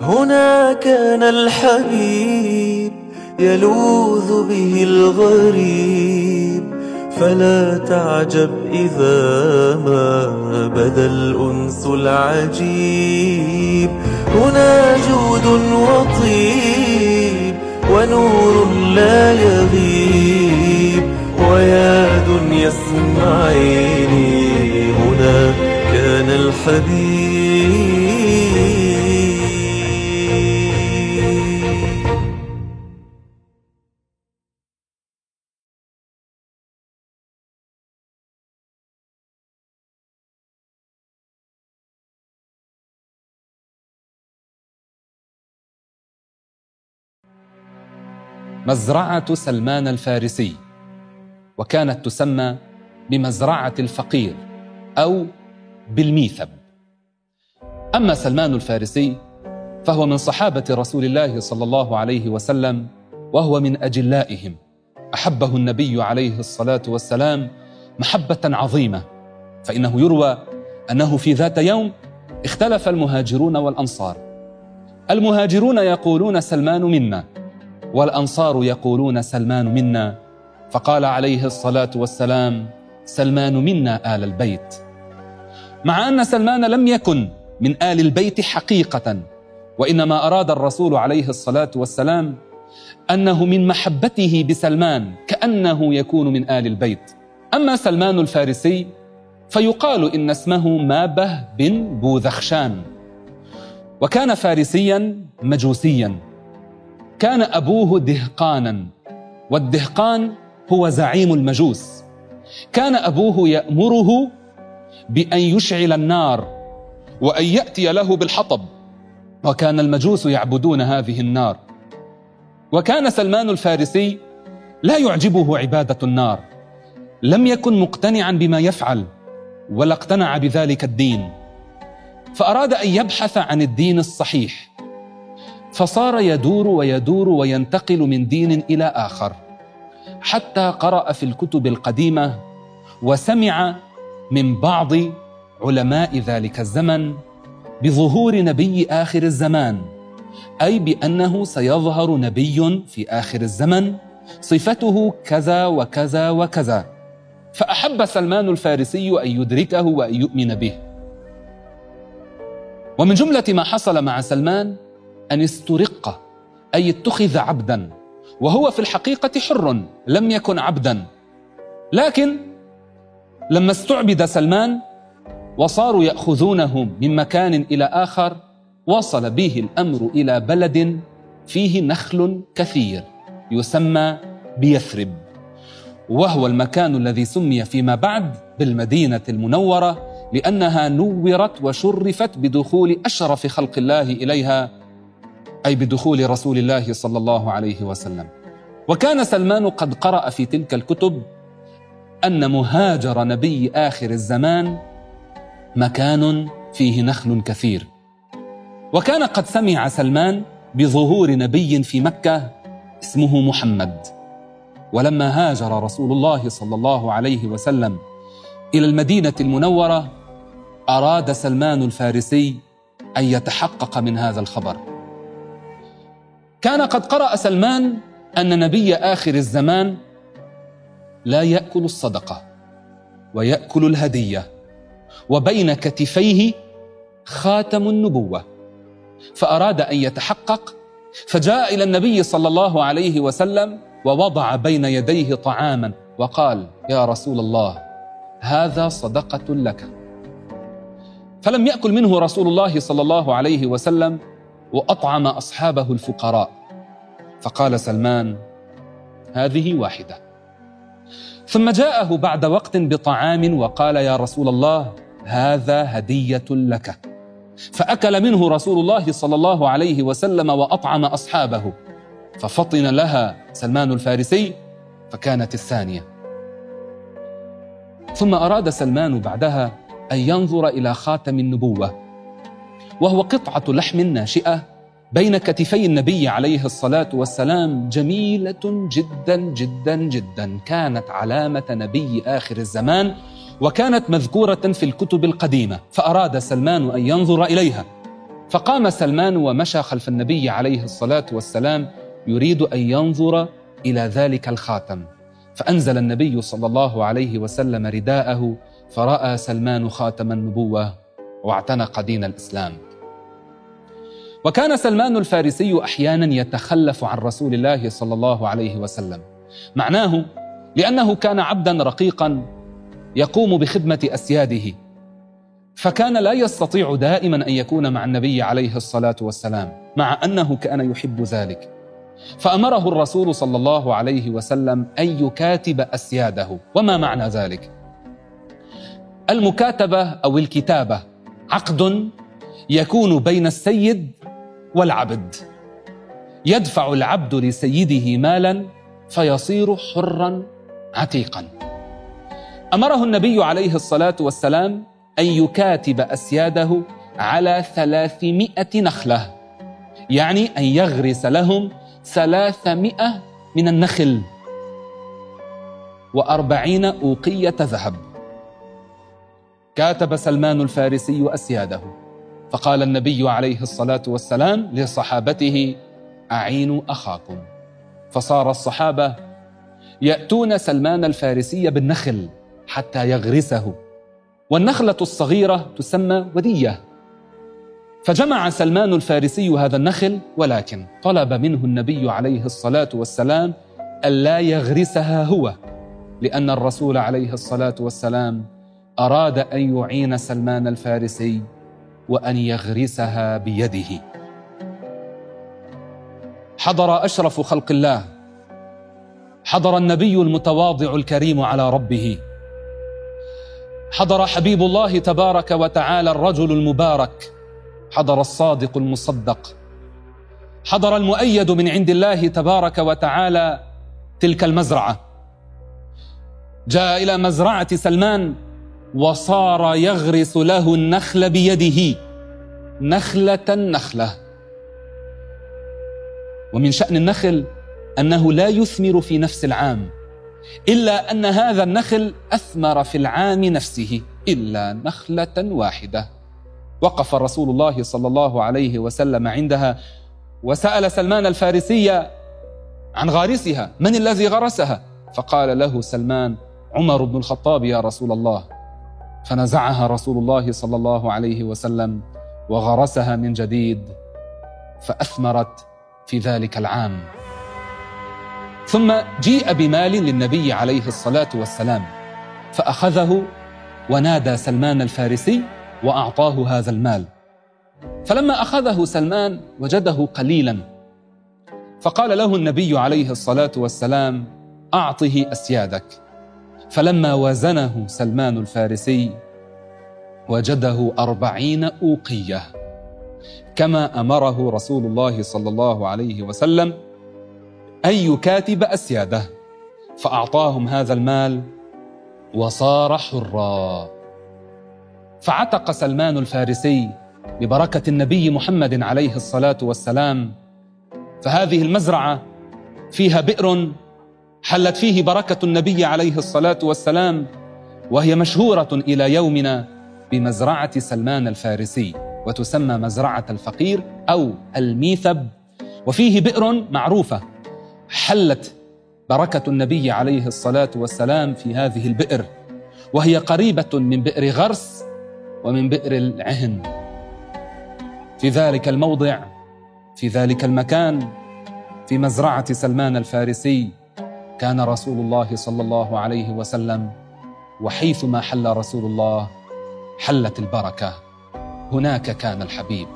هنا كان الحبيب يلوذ به الغريب. فلا تعجب إذا ما بدا الأنس العجيب. هنا جود وطيب ونور لا يغيب. ويا دنيا اسمعيني هنا كان الحبيب مزرعة سلمان الفارسي وكانت تسمى بمزرعة الفقير أو بالميثب أما سلمان الفارسي فهو من صحابة رسول الله صلى الله عليه وسلم وهو من أجلائهم. أحبه النبي عليه الصلاة والسلام محبة عظيمة فإنه يروى أنه في ذات يوم اختلف المهاجرون والأنصار. المهاجرون يقولون سلمان منا والأنصار يقولون سلمان منا. فقال عليه الصلاة والسلام سلمان منا آل البيت. مع أن سلمان لم يكن من آل البيت حقيقة وإنما أراد الرسول عليه الصلاة والسلام أنه من محبته بسلمان كأنه يكون من آل البيت. أما سلمان الفارسي فيقال إن اسمه مابه بن بوذخشان. وكان فارسيا مجوسيا. كان أبوه دهقانا والدهقان هو زعيم المجوس. كان أبوه يأمره بأن يشعل النار وأن يأتي له بالحطب وكان المجوس يعبدون هذه النار. وكان سلمان الفارسي لا يعجبه عبادة النار. لم يكن مقتنعا بما يفعل ولا اقتنع بذلك الدين. فأراد أن يبحث عن الدين الصحيح. فصار يدور ويدور وينتقل من دين إلى آخر حتى قرأ في الكتب القديمة وسمع من بعض علماء ذلك الزمن بظهور نبي آخر الزمان أي بأنه سيظهر نبي في آخر الزمن صفته كذا وكذا وكذا. فأحب سلمان الفارسي أن يدركه وأن يؤمن به. ومن جملة ما حصل مع سلمان أن استرق أي اتخذ عبدا وهو في الحقيقة حر لم يكن عبدا. لكن لما استعبد سلمان وصاروا يأخذونه من مكان إلى آخر وصل به الأمر إلى بلد فيه نخل كثير يسمى بيثرب. وهو المكان الذي سمي فيما بعد بالمدينة المنورة لأنها نورت وشرفت بدخول أشرف خلق الله إليها أي بدخول رسول الله صلى الله عليه وسلم. وكان سلمان قد قرأ في تلك الكتب أن مهاجر نبي آخر الزمان مكان فيه نخل كثير. وكان قد سمع سلمان بظهور نبي في مكة اسمه محمد. ولما هاجر رسول الله صلى الله عليه وسلم إلى المدينة المنورة أراد سلمان الفارسي أن يتحقق من هذا الخبر. كان قد قرأ سلمان أن نبي آخر الزمان لا يأكل الصدقة ويأكل الهدية وبين كتفيه خاتم النبوة فأراد أن يتحقق فجاء إلى النبي صلى الله عليه وسلم ووضع بين يديه طعاما وقال يا رسول الله هذا صدقة لك. فلم يأكل منه رسول الله صلى الله عليه وسلم وأطعم أصحابه الفقراء. فقال سلمان هذه واحدة. ثم جاءه بعد وقت بطعام وقال يا رسول الله هذا هدية لك. فأكل منه رسول الله صلى الله عليه وسلم وأطعم أصحابه ففطن لها سلمان الفارسي فكانت الثانية. ثم أراد سلمان بعدها أن ينظر إلى خاتم النبوة وهو قطعة لحم ناشئة بين كتفي النبي عليه الصلاة والسلام جميلة جدا جدا جدا. كانت علامة نبي آخر الزمان وكانت مذكورة في الكتب القديمة فأراد سلمان أن ينظر إليها. فقام سلمان ومشى خلف النبي عليه الصلاة والسلام يريد أن ينظر إلى ذلك الخاتم. فأنزل النبي صلى الله عليه وسلم رداءه فرأى سلمان خاتم النبوة واعتنق دين الإسلام. وكان سلمان الفارسي أحيانا يتخلف عن رسول الله صلى الله عليه وسلم. معناه لأنه كان عبدا رقيقا يقوم بخدمة أسياده. فكان لا يستطيع دائما أن يكون مع النبي عليه الصلاة والسلام مع أنه كان يحب ذلك. فأمره الرسول صلى الله عليه وسلم أن يكاتب أسياده. وما معنى ذلك؟ المكاتبة أو الكتابة عقد يكون بين السيد والعبد. يدفع العبد لسيده مالا فيصير حرا عتيقا. أمره النبي عليه الصلاة والسلام أن يكاتب أسياده على ثلاثمائة نخلة يعني أن يغرس لهم ثلاثمائة من النخل وأربعين أوقية ذهب. كاتب سلمان الفارسي أسياده. فقال النبي عليه الصلاة والسلام لصحابته أعينوا أخاكم. فصار الصحابة يأتون سلمان الفارسي بالنخل حتى يغرسه. والنخلة الصغيرة تسمى ودية. فجمع سلمان الفارسي هذا النخل ولكن طلب منه النبي عليه الصلاة والسلام ألا يغرسها هو لأن الرسول عليه الصلاة والسلام أراد أن يعين سلمان الفارسي. وأن يغرسها بيده. حضر أشرف خلق الله. حضر النبي المتواضع الكريم على ربه. حضر حبيب الله تبارك وتعالى الرجل المبارك. حضر الصادق المصدق. حضر المؤيد من عند الله تبارك وتعالى تلك المزرعة. جاء إلى مزرعة سلمان وصار يغرس له النخل بيده. نخلة نخلة. ومن شأن النخل أنه لا يثمر في نفس العام إلا أن هذا النخل أثمر في العام نفسه إلا نخلة واحدة. وقف رسول الله صلى الله عليه وسلم عندها وسأل سلمان الفارسي عن غارسها من الذي غرسها؟ فقال له سلمان عمر بن الخطاب يا رسول الله فنزعها رسول الله صلى الله عليه وسلم وغرسها من جديد فأثمرت في ذلك العام. ثم جيء بمال للنبي عليه الصلاة والسلام فأخذه ونادى سلمان الفارسي وأعطاه هذا المال. فلما أخذه سلمان وجده قليلا فقال له النبي عليه الصلاة والسلام أعطه أسيادك. فلما وزنه سلمان الفارسي وجده أربعين أوقية كما أمره رسول الله صلى الله عليه وسلم أن يكاتب أسياده فأعطاهم هذا المال وصار حرا. فعتق سلمان الفارسي ببركة النبي محمد عليه الصلاة والسلام فهذه المزرعة فيها بئر حلت فيه بركة النبي عليه الصلاة والسلام وهي مشهورة إلى يومنا بمزرعة سلمان الفارسي وتسمى مزرعة الفقير أو الميثب وفيه بئر معروفة. حلت بركة النبي عليه الصلاة والسلام في هذه البئر وهي قريبة من بئر غرس ومن بئر العهن. في ذلك الموضع في ذلك المكان في مزرعة سلمان الفارسي كان رسول الله صلى الله عليه وسلم وحيثما حل رسول الله حلت البركة. هناك كان الحبيب.